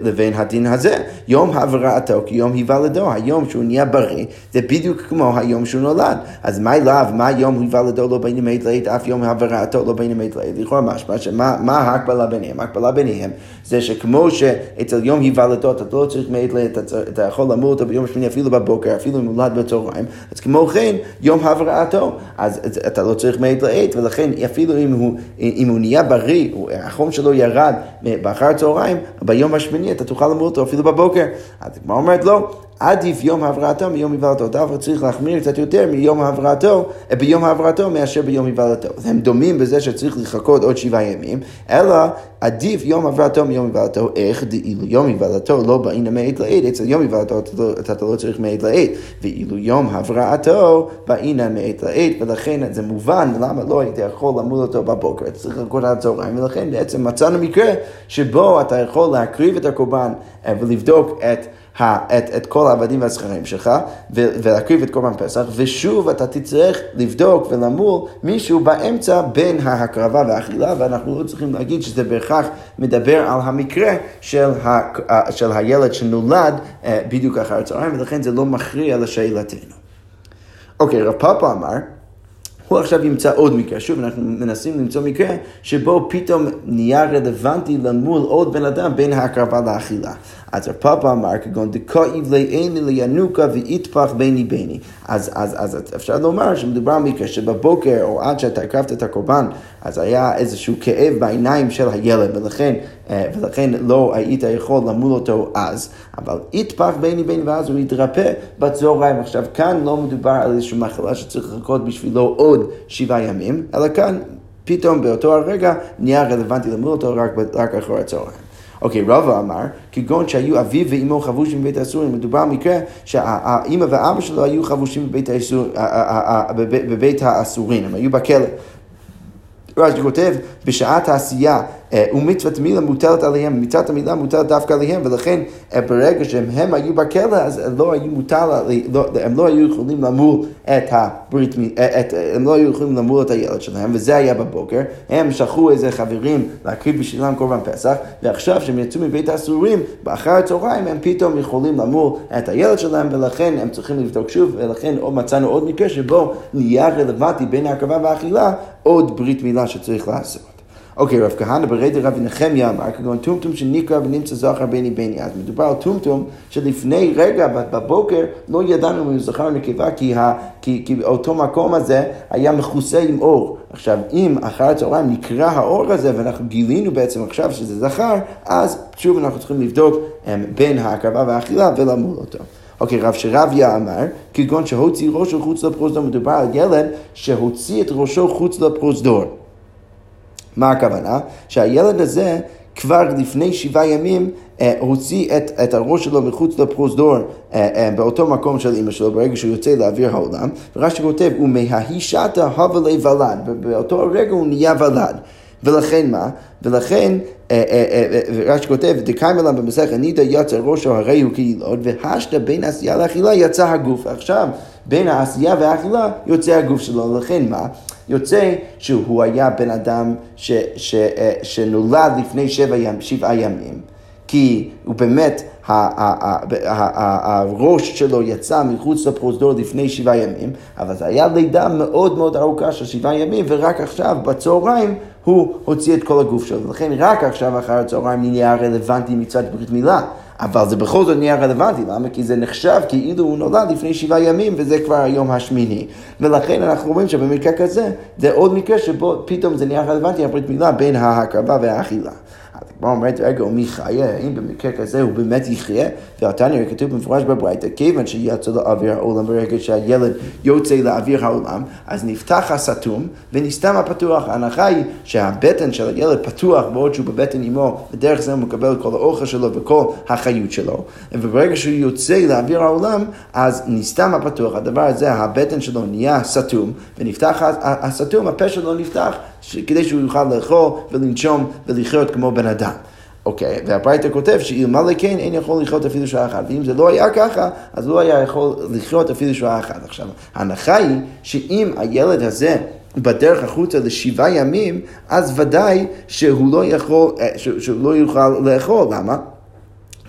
לבין הדין הזה. יום הבראתו כיום היוולדו, היום שהוא נהיה בריא, זה בדיוק כמו היום שהוא נולד. אז מה אליו, מה יום היוולדו לא בין ימי דלית, אף יום הבראתו לא בין ימי דלית. לכאורה משמע שמה מה ההקבלה ביניהם? ההקבלה ביניהם זה שכמו שאצל יום היוולדו אתה לא צריך מעת לעת, אתה, יכול למול אותו ביום השמיני אפילו בבוקר, אפילו אם נולד בצהריים, אז כמו כן יום הבראתו, אז אתה לא צריך מעת לעת, ולכן אפילו אם הוא... אם הוא נהיה בריא, החום שלו ירד באחר הצהריים, ביום השמיני אתה תוכל למות אותו אפילו בבוקר. אז הגמרא אומרת לא, עדיף יום הבראתו מיום היוולדו. דווקא צריך להחמיר קצת יותר מיום הבראתו, ביום הבראתו מאשר ביום היוולדו. הם דומים בזה שצריך לחכות עוד שבעה ימים, אלא עדיף יום הבראתו מיום היוולדו. איך דאילו יום היוולדו לא באינה מעת לעת, אצל יום היוולדו אתה לא צריך מעת לעת, ואילו יום הבראתו באינה מעת לעת, ולכן זה מובן למה לא היית יכול למול אותו בבוקר, אתה צריך לחכות עד הצהריים, ולכן בעצם מצאנו מקרה שבו אתה יכול להקריב את הקורבן אה, ולבדוק את את, את כל העבדים והזכרים שלך ולהקריב את קורבן פסח, ושוב אתה תצטרך לבדוק ולמול מישהו באמצע בין ההקרבה והאכילה, ואנחנו לא צריכים להגיד שזה בהכרח מדבר על המקרה של, ה, של הילד שנולד אה, בדיוק אחר הצהריים, ולכן זה לא מכריע לשאלתנו. אוקיי, רב פאפה אמר, הוא עכשיו ימצא עוד מקרה. שוב, אנחנו מנסים למצוא מקרה שבו פתאום נהיה רלוונטי למול עוד בן אדם בין ההקרבה לאכילה. אז הפאפה אמר כגון דכאיב לעיני לינוקה ויטפח ביני ביני. אז, אז, אז אפשר לומר שמדובר על מקרה שבבוקר או עד שאתה הקרבת את הקורבן, אז היה איזשהו כאב בעיניים של הילד, ולכן, אה, ולכן לא היית יכול למול אותו אז, אבל יטפח ביני ביני ואז הוא יתרפא בצהריים. עכשיו, כאן לא מדובר על איזושהי מחלה שצריך לחכות בשבילו עוד שבעה ימים, אלא כאן פתאום באותו הרגע נהיה רלוונטי למול אותו רק, רק אחרי הצהריים. אוקיי, רבא אמר, כגון שהיו אביו ואימו חבושים בבית האסורים, מדובר במקרה שהאימא והאבא שלו היו חבושים בבית, האסור, בבית האסורים, הם היו בכלא. רש"י כותב, בשעת העשייה ומצוות מילה מוטלת עליהם, מצוות המילה מוטלת דווקא עליהם, ולכן אה, ברגע שהם היו בכלא, אז לא היו מוטל, לא, הם לא היו יכולים למול את הברית, אה, את, הם לא היו יכולים למול את הילד שלהם, וזה היה בבוקר. הם שלחו איזה חברים להקריב בשבילם קורבן פסח, ועכשיו שהם יצאו מבית האסורים, באחר הצהריים הם פתאום יכולים למול את הילד שלהם, ולכן הם צריכים לבדוק שוב, ולכן מצאנו עוד מקרה שבו נהיה רלוונטי בין ההקרבה והאכילה עוד ברית מילה שצריך לעשות. אוקיי, רב כהנא ברדי רבי נחמיה אמר, כגון טומטום שנקרא ונמצא זכר בני בני. אז מדובר על טומטום שלפני רגע בבוקר לא ידענו אם הוא זכר נקבה, כי, ה, כי, כי אותו מקום הזה היה מכוסה עם אור. עכשיו, אם אחר הצהריים נקרא האור הזה ואנחנו גילינו בעצם עכשיו שזה זכר, אז שוב אנחנו צריכים לבדוק הם, בין ההקרבה והאכילה ולמול אותו. אוקיי, רב שרביה אמר, כגון שהוציא ראשו חוץ לפרוזדור, מדובר על ילד שהוציא את ראשו חוץ לפרוזדור. מה הכוונה? שהילד הזה כבר לפני שבעה ימים אה, הוציא את, את הראש שלו מחוץ לפרוזדור אה, אה, באותו מקום של אמא שלו ברגע שהוא יוצא לאוויר העולם ורש"י כותב ומההיא שתה הווה לי ולד ובאותו רגע הוא נהיה ולד ולכן מה? ולכן רש"י כותב דקיימה לה במסכת נידה יצא ראשו הרי הוא כילוד והשתה בין עשייה לאכילה יצא הגוף עכשיו בין העשייה והאכילה יוצא הגוף שלו לכן מה? יוצא שהוא היה בן אדם ש, ש, אה, שנולד לפני שבע ימ, שבעה ימים, כי הוא באמת, הראש שלו יצא מחוץ לפרוזדור לפני שבעה ימים, אבל זו הייתה לידה מאוד מאוד ארוכה של שבעה ימים, ורק עכשיו, בצהריים, הוא הוציא את כל הגוף שלו. ולכן רק עכשיו אחר הצהריים נהיה רלוונטי מצד ברית מילה. אבל זה בכל זאת נהיה רלוונטי, למה? כי זה נחשב כאילו הוא נולד לפני שבעה ימים וזה כבר היום השמיני. ולכן אנחנו רואים שבמקרה כזה, זה עוד מקרה שבו פתאום זה נהיה רלוונטי, הברית מילה בין ההקרבה והאכילה. הגמרא אומרת, רגע, מי חיה? האם במקרה כזה הוא באמת יחיה? והתניא כתוב במפורש בברייתא, כיוון שיצא לאוויר העולם ברגע שהילד יוצא לאוויר העולם, אז נפתח הסתום ונסתם הפתוח. ההנחה היא שהבטן של הילד פתוח בעוד שהוא בבטן אמו, ודרך זה הוא מקבל כל האוכל שלו וכל החיות שלו. וברגע שהוא יוצא לאוויר העולם, אז נסתם הפתוח. הדבר הזה, הבטן שלו נהיה סתום, ונפתח הסתום, הפה שלו נפתח. כדי שהוא יוכל לאכול ולנשום ולחיות כמו בן אדם. אוקיי, והברייתא כותב שאלמלא כן אין יכול לחיות אפילו שעה אחת, ואם זה לא היה ככה, אז לא היה יכול לחיות אפילו שעה אחת. עכשיו, ההנחה היא שאם הילד הזה בדרך החוצה לשבעה ימים, אז ודאי שהוא לא, יכול, אה, שהוא לא יוכל לאכול. למה?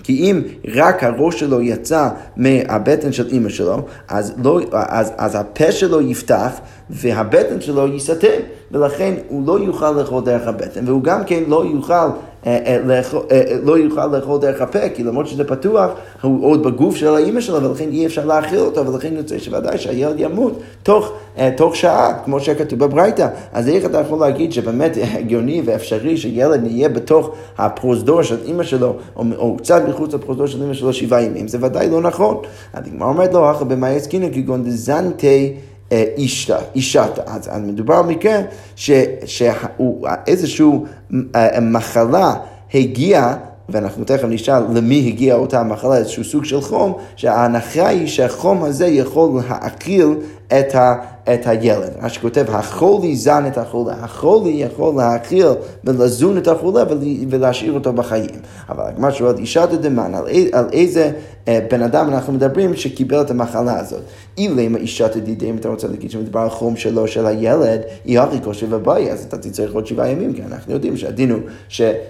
כי אם רק הראש שלו יצא מהבטן של אימא שלו, אז, לא, אז, אז הפה שלו יפתח והבטן שלו ייסתם, ולכן הוא לא יוכל לאכול דרך הבטן, והוא גם כן לא יוכל לא יוכל לאכול דרך הפה, כי למרות שזה פתוח, הוא עוד בגוף של האימא שלו, ולכן אי אפשר להאכיל אותו, ולכן יוצא שוודאי שהילד ימות תוך, תוך שעה, כמו שכתוב בברייתא. אז איך אתה יכול להגיד שבאמת [laughs] הגיוני ואפשרי שילד יהיה בתוך הפרוזדור של אימא שלו, או, או קצת מחוץ לפרוזדור של אימא שלו שבעה ימים? זה ודאי לא נכון. הגמרא אומרת לו, אחר במאי עסקינא כגון דזנתי אישתה, אישתה. אז מדובר על מקרה שאיזושהי מחלה הגיעה ואנחנו תכף נשאל למי הגיעה אותה מחלה, איזשהו סוג של חום, שההנחה היא שהחום הזה יכול להאכיל את, ה, את הילד. מה שכותב, החולי זן את החולה. החולי יכול להאכיל ולזון את החולה ולהשאיר אותו בחיים. אבל הגמרא שואלת, אישה דדמן, על, על איזה אה, בן אדם אנחנו מדברים שקיבל את המחלה הזאת. אילמה אישה תדידי, אם אתה רוצה להגיד שמדובר על חום שלו, של הילד, היא הכי כושר ובאי, אז אתה תצטרך עוד שבעה ימים, כי אנחנו יודעים שהדין הוא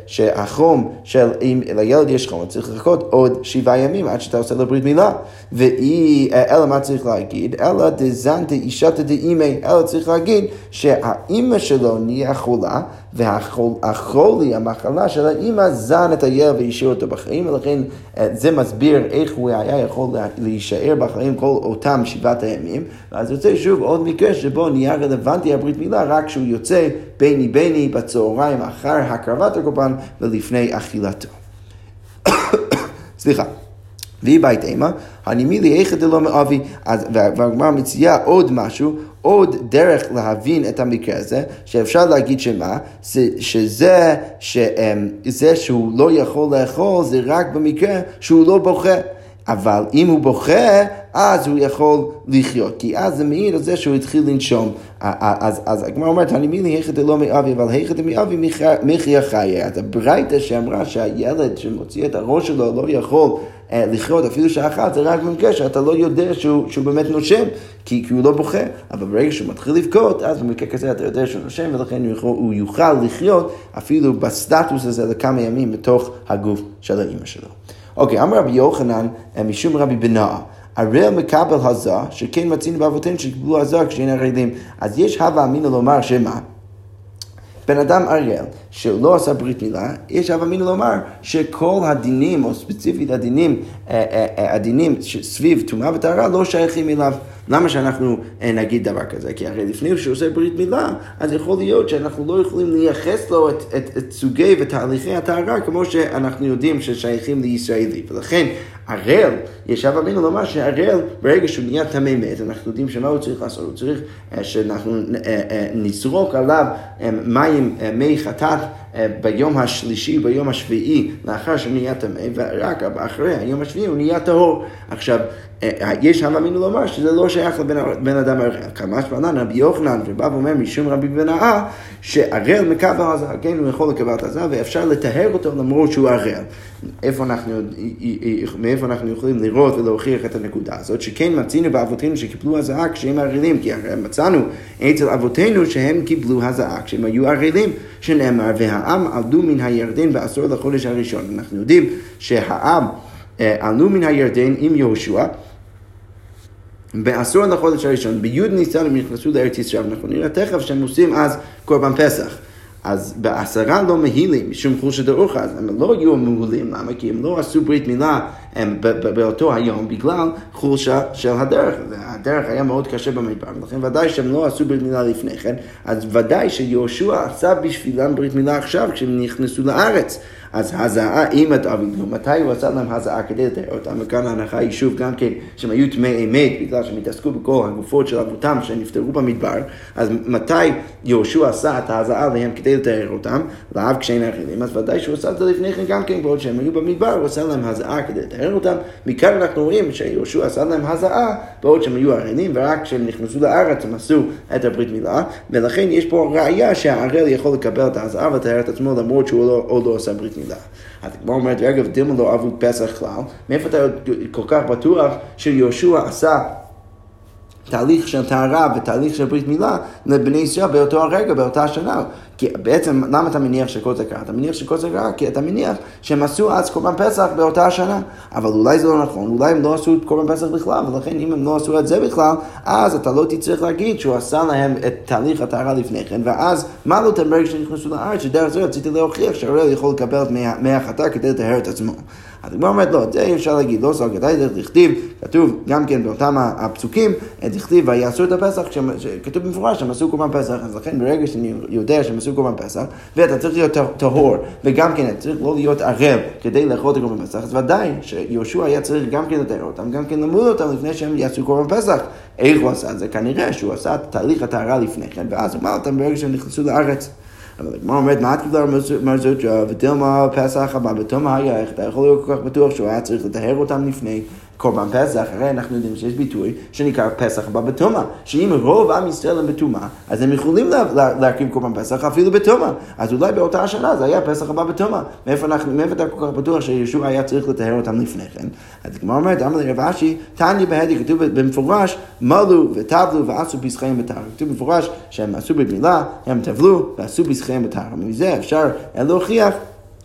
שהחום של, אם לילד יש חום, צריך לחכות עוד שבעה ימים עד שאתה עושה לו ברית מילה. והיא, אה, אלא מה צריך להגיד? אלא דזנתי אישה דאימי, אלא צריך להגיד שהאימא שלו נהיה חולה. והחולי, המחלה של האימא, זן את הילד והשאיר אותו בחיים, ולכן אה, זה מסביר איך הוא היה יכול להישאר בחיים כל אותם שבעת הימים. ואז יוצא שוב עוד מקרה שבו נהיה רלוונטי הברית מילה רק כשהוא יוצא ביני ביני בצהריים אחר הקרבת הקורבן ולפני אכילתו. [coughs] סליחה. והיא בית אימה, הנימי לי איכא דלא מאבי, והגמרא מציעה עוד משהו, עוד דרך להבין את המקרה הזה, שאפשר להגיד שמה, שזה, שזה שהוא לא יכול לאכול זה רק במקרה שהוא לא בוכה. אבל אם הוא בוכה, אז הוא יכול לחיות, כי אז זה מעיד על זה שהוא התחיל לנשום. אז, אז הגמרא אומרת, אני מילי היכא דלא מאבי, אבל היכא דמאבי מחיה חיי. אז הברייתא שאמרה שהילד שמוציא את הראש שלו לא יכול לחיות אפילו שעה אחת, זה רק במקרה שאתה לא יודע שהוא, שהוא באמת נושם, כי, כי הוא לא בוכה. אבל ברגע שהוא מתחיל לבכות, אז במקרה כזה אתה יודע שהוא נושם, ולכן הוא יכול, הוא יוכל לחיות אפילו בסטטוס הזה לכמה ימים בתוך הגוף של האימא שלו. אוקיי, אמר רבי יוחנן אה, משום רבי בנאה. הראל מקבל הזה, שכן מצינו באבותינו שקיבלו הזה כשאין ערלים. אז יש הווה אמינא לומר שמה? בן אדם אריאל שלא עשה ברית מילה, יש אב אמין לומר שכל הדינים, או ספציפית הדינים, אה, אה, אה, הדינים סביב טומאה וטהרה לא שייכים אליו. למה שאנחנו נגיד דבר כזה? כי הרי לפני שהוא עושה ברית מילה, אז יכול להיות שאנחנו לא יכולים לייחס לו את, את, את סוגי ותהליכי הטהרה כמו שאנחנו יודעים ששייכים לישראלי. ולכן הראל, ישב אבינו לומר שהראל, ברגע שהוא נהיה טמא מת, אנחנו יודעים שמה הוא צריך לעשות? הוא צריך שאנחנו נזרוק עליו מים, מי חטאת. ביום השלישי, ביום השביעי, לאחר שהוא נהיה טמא, ורק אחרי היום השביעי הוא נהיה טהור. עכשיו, אה, יש הווה אמינא לומר שזה לא שייך לבן אדם הראל. כמה שמענן רבי יוחנן, ובא ואומר משום רבי בנאה, שהראל מקבל עזה, כן, הוא יכול לקבל את עזה, ואפשר לטהר אותו למרות שהוא הראל. איפה אנחנו, מאיפה אנחנו יכולים לראות ולהוכיח את הנקודה הזאת, שכן מצינו באבותינו שקיבלו הזעה כשהם ערלים, כי הרי מצאנו אצל אבותינו שהם קיבלו הזעה כשהם היו ערלים, שנאמר, והעם עלו מן הירדן בעשור לחודש הראשון. אנחנו יודעים שהעם אה, עלו מן הירדן עם יהושע. בעשור לחודש הראשון, בי' ניסן הם נכנסו לארץ ישראל, אנחנו נראה תכף שהם עושים אז קורבן פסח. אז בעשרה לא מהילים, משום חולשה דאורחה, אז הם לא היו מהולים, למה? כי הם לא עשו ברית מילה באותו היום בגלל חולשה של הדרך. הדרך היה מאוד קשה במדבר, ולכן ודאי שהם לא עשו ברית מילה לפני כן, אז ודאי שיהושע עשה בשבילם ברית מילה עכשיו כשהם נכנסו לארץ. אז הזעה עם הדוד, מתי הוא עשה להם הזעה כדי לתאר אותם? וכאן ההנחה היא שוב גם כן שהם היו טמאי אמת בגלל שהם התעסקו בכל הגופות של אבותם שנפטרו במדבר, אז מתי יהושע עשה את ההזעה להם כדי לתאר אותם? לאו כשאין אחרים, אז ודאי שהוא עשה את זה לפני כן גם כן, בעוד שהם היו במדבר, הוא עשה להם הזעה כדי לתאר אותם. מכאן אנחנו רואים שיהושע עשה להם הזעה בעוד שהם היו ערלים, ורק כשהם נכנסו לארץ הם עשו את הברית מילה, ולכן יש פה ראייה שהערל יכול לקבל את ההזעה ולתאר את עצמו למרות שהוא לא, לא עשה ברית. אז הגמרא אומרת, אגב, דילמה לא אבוד פסח כלל, מאיפה אתה כל כך בטוח שיהושע עשה תהליך של טהרה ותהליך של ברית מילה לבני ישראל באותו הרגע, באותה שנה. כי בעצם, למה אתה מניח שכל זה קרה? אתה מניח שכל זה קרה כי אתה מניח שהם עשו אז קורבן פסח באותה השנה. אבל אולי זה לא נכון, אולי הם לא עשו את קורבן פסח בכלל, ולכן אם הם לא עשו את זה בכלל, אז אתה לא תצטרך להגיד שהוא עשה להם את תהליך הטהרה לפני כן, ואז מה לא תמרג שנכנסו לארץ, שדרך זה רציתי להוכיח שהאורל יכול לקבל את מי החטא כדי לטהר את עצמו. אז הגמרא אומרת, לא, זה אי אפשר להגיד, לא סוג גדאי דרך דכתיב, כתוב גם כן באותם הפסוקים, דכתיב ויעשו את הפסח, כתוב במפורש שהם עשו קורבן פסח, אז לכן ברגע שאני יודע שהם עשו קורבן פסח, ואתה צריך להיות טהור, וגם כן צריך לא להיות ערב כדי לאכול את הקורבן פסח, אז ודאי שיהושע היה צריך גם כן לטהר אותם, גם כן למול אותם לפני שהם יעשו קורבן פסח. איך הוא עשה את זה? כנראה שהוא עשה את תהליך הטהרה לפני כן, ואז הוא אמר אותם ברגע שהם נכנסו לארץ. אבל הגמרא אומרת, מה את קיבלה מרזות ותלמה פסח הבא, ותלמה היה, איך אתה יכול להיות כל כך בטוח שהוא היה צריך לטהר אותם לפני? קורבן פסח, הרי אנחנו יודעים שיש ביטוי שנקרא פסח הבא בטומאה, שאם רוב עם ישראל הם בטומאה, אז הם יכולים לה, לה, להרכיב קורבן פסח אפילו בטומאה. אז אולי באותה השנה זה היה פסח הבא בטומאה. מאיפה, מאיפה אתה כל כך בטוח שישוע היה צריך לטהר אותם לפני כן? אז הגמרא אומרת, אמר לרב אשי, תניא בהדי, כתוב במפורש, מלו וטבלו ועשו פסחיהם בטהר. כתוב במפורש שהם עשו בגמילה, הם טבלו ועשו פסחיהם בטהר. מזה אפשר להוכיח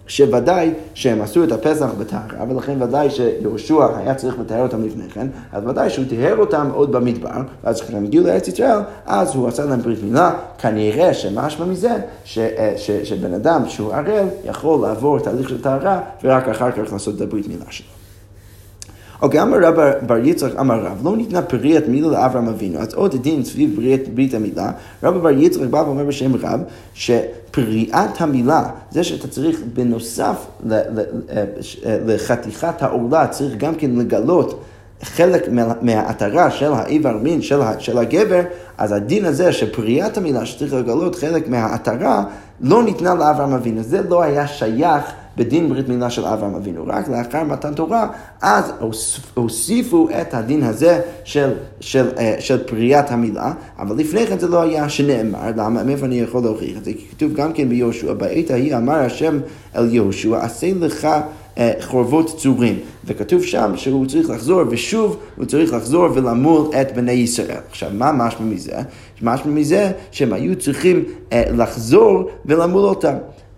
שוודאי שהם עשו את הפסח בטהרה, ולכן ודאי שיהושע היה צריך לטהר אותם לפני כן, אז ודאי שהוא טיהר אותם עוד במדבר, ואז כשהם הגיעו לארץ ישראל, אז הוא עשה להם ברית מילה, כנראה שמשמע מזה ש, אה, ש, שבן אדם שהוא ערל יכול לעבור תהליך של טהרה, ורק אחר כך לעשות את הברית מילה שלו. אוקיי, אמר רב בר יצחק אמר רב, לא ניתנה פריית מילה לאברהם אבינו. אז עוד דין סביב ברית המילה, רב בר יצחק בא ואומר בשם רב, שפריאת המילה, זה שאתה צריך בנוסף אה, לחתיכת העורלה, צריך גם כן לגלות חלק מהעטרה של האיבר מין של, של הגבר, אז הדין הזה שפריאת המילה שצריך לגלות חלק מהעטרה, לא ניתנה לאברהם אבינו. זה לא היה שייך בדין ברית מילה של אברהם אבינו. רק לאחר מתן תורה, אז הוסיפו את הדין הזה של, של, של, של פריית המילה, אבל לפני כן זה לא היה שנאמר, למה? מאיפה אני יכול להוכיח את זה? כי כתוב גם כן ביהושע, בעת ההיא אמר השם אל יהושע, עשה לך אה, חורבות צורים, וכתוב שם שהוא צריך לחזור, ושוב הוא צריך לחזור ולמול את בני ישראל. עכשיו, מה משמע מזה? משמע מזה שהם היו צריכים אה, לחזור ולמול אותם.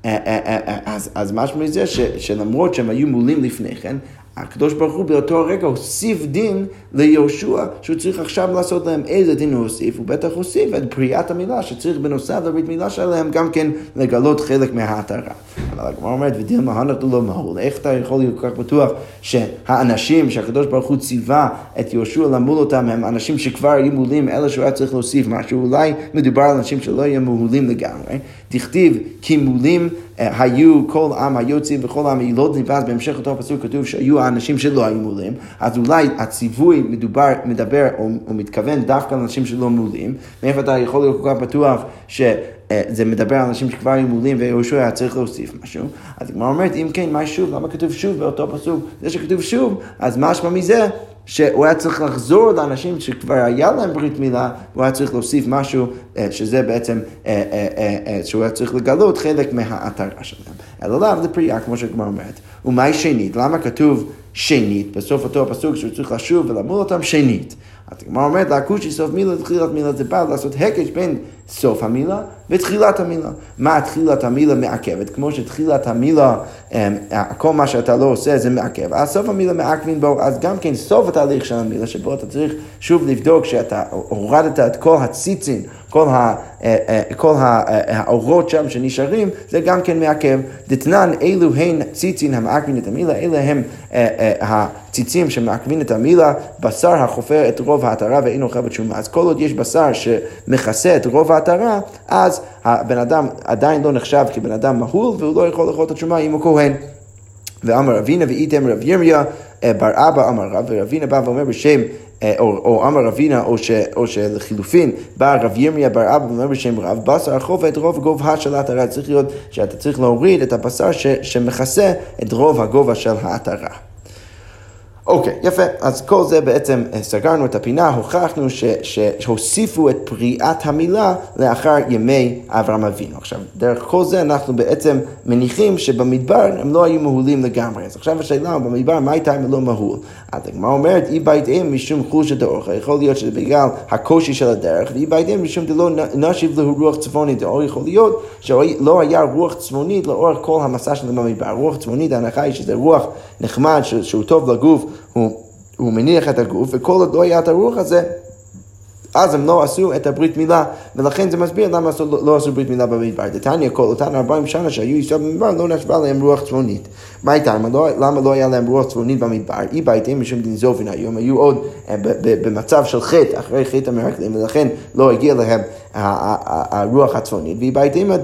אה, אה, אה, אז, אז משמע מזה שלמרות שהם היו מולים לפני כן, הקדוש ברוך הוא באותו הרגע הוסיף דין ליהושע שהוא צריך עכשיו לעשות להם איזה דין הוא הוסיף, הוא בטח הוסיף את פריאת המילה שצריך בנוסף לברית מילה שלהם גם כן לגלות חלק מההתרה. אבל הגמרא אומרת ודילמה הנתו לא מהול, איך אתה יכול להיות כל כך בטוח שהאנשים שהקדוש ברוך הוא ציווה את יהושע למול אותם הם אנשים שכבר היו מולים אלא שהוא היה צריך להוסיף משהו, אולי מדובר על אנשים שלא יהיו מהולים לגמרי. תכתיב כי מולים אה, היו כל עם היוצאים וכל עם הילודים, ואז בהמשך אותו הפסוק כתוב שהיו האנשים שלא היו מולים, אז אולי הציווי מדובר, מדבר או, או מתכוון דווקא על אנשים שלא מולים, מאיפה אתה יכול להיות כל כך בטוח שזה אה, מדבר על אנשים שכבר היו מולים ויהושע היה צריך להוסיף משהו. אז הגמרא אומרת, אם כן, מה שוב? למה כתוב שוב באותו פסוק? זה שכתוב שוב, אז משמע מזה שהוא היה צריך לחזור לאנשים שכבר היה להם ברית מילה, הוא היה צריך להוסיף משהו אה, שזה בעצם, אה, שהוא היה צריך לגלות חלק מההתרה שלהם. אלא לאו לפריאה, כמו שהגמרא אומרת. ומהי שנית? למה כתוב שנית בסוף אותו הפסוק שהוא צריך לשוב ולמול אותם שנית? אז הגמרא אומרת, להקושי סוף מילה לתחילת מילה זה בא לעשות הקש בין סוף המילה ותחילת המילה. מה תחילת המילה מעכבת? כמו שתחילת המילה, אמ, כל מה שאתה לא עושה זה מעכב, אז סוף המילה מעכבים בו, אז גם כן סוף התהליך של המילה, שבו אתה צריך שוב לבדוק שאתה הורדת את כל הציצים, כל, ה, אה, אה, כל אה, האורות שם שנשארים, זה גם כן מעכב. דתנן, אלו הן ציצים המעכבים את המילה, אלה הם הציצים שמעכבים את המילה, בשר החופר את רוב ההתרה ואין אוכל בתשומה. אז כל עוד יש בשר שמכסה את רוב ההתרה, אז הבן אדם עדיין לא נחשב כבן אדם מהול, והוא לא יכול לאכול את התשומה אם הוא כהן. ואמר אבינה ואיתם רב ירמיה בר אבא אמר רב, ורבינה בא ואומר בשם אה, או, או אמר רבינה, או, ש, או שלחילופין, בא רב ירמיה בר אבא ואומר בשם רב, בשר החוב את רוב גובה של העטרה. צריך להיות שאתה צריך להוריד את הבשר ש, שמכסה את רוב הגובה של העטרה. אוקיי, יפה. אז כל זה בעצם אה, סגרנו את הפינה, הוכחנו ש, שהוסיפו את פריאת המילה לאחר ימי אברהם אבינו. עכשיו, דרך כל זה אנחנו בעצם מניחים שבמדבר הם לא היו מהולים לגמרי. אז עכשיו השאלה, במדבר, מה הייתה אם לא מהול? אז הגמרא אומרת, אי ביתאים משום חוש הדרך, יכול להיות שזה בגלל הקושי של הדרך, ואי ביתאים משום דלא נשיב לו רוח צפונית, או יכול להיות שלא היה רוח צפונית לאורך כל המסע שלהם במדבר. רוח צפונית, ההנחה היא שזה רוח נחמד, שהוא טוב לגוף. הוא, הוא מניח את הגוף, וכל עוד לא היה את הרוח הזה, אז הם לא עשו את הברית מילה, ולכן זה מסביר למה לא, לא עשו ברית מילה במדבר. דתניא כל אותן 40 שנה שהיו ישראל במדבר, לא נשבה להם רוח צפונית. מה הייתה? לא, למה לא היה להם רוח צפונית במדבר? אי ביתם משום דין זופין היו, עוד אה, במצב של חטא, אחרי חטא המרגלים, ולכן לא הגיע להם הרוח הצפונית. ואי ביתם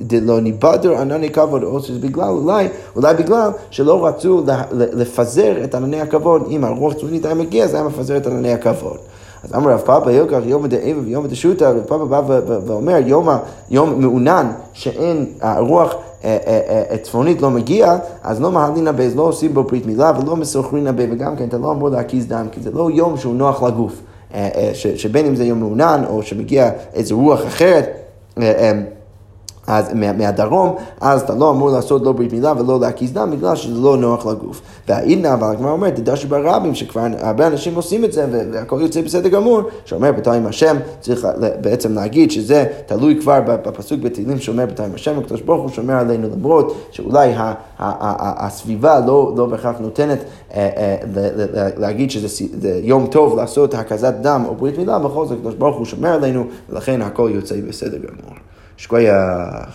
דלא ניבדר ענני כבוד, או בגלל, אולי, אולי בגלל שלא רצו לפזר את ענני הכבוד. אם הרוח הצפונית היה מגיע, זה היה מפזר את ענני הכבוד. אז אמר רב פאפה ילקח יום דאבה ויום דשותא, רב פאפה בא ואומר יום, מעונן שאין הרוח אה, אה, אה, צפונית לא מגיע, אז לא מהלין הבא, לא עושים בו ברית מילה ולא מסוכרין הבא, וגם כן אתה לא אמור להקיז דם, כי זה לא יום שהוא נוח לגוף, שבין אם זה יום מעונן או שמגיע איזו רוח אחרת. אז מהדרום, אז אתה לא אמור לעשות לא ברית מילה ולא להקיס דם בגלל שזה לא נוח לגוף. והאידנא, אבל הגמרא אומרת, תדע שברבים, שכבר הרבה אנשים עושים את זה והכל יוצא בסדר גמור, שאומר בתור עם השם, צריך בעצם להגיד שזה תלוי כבר בפסוק בתהילים שאומר בתור עם השם, הקדוש ברוך הוא שומר עלינו למרות שאולי הסביבה לא, לא בהכרח נותנת אה, אה, להגיד שזה יום טוב לעשות הקזת דם או ברית מילה, בכל זאת הקדוש ברוך הוא שומר עלינו ולכן הכל יוצא בסדר גמור. je crois il y a